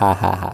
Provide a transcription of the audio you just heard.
Ha ha ha.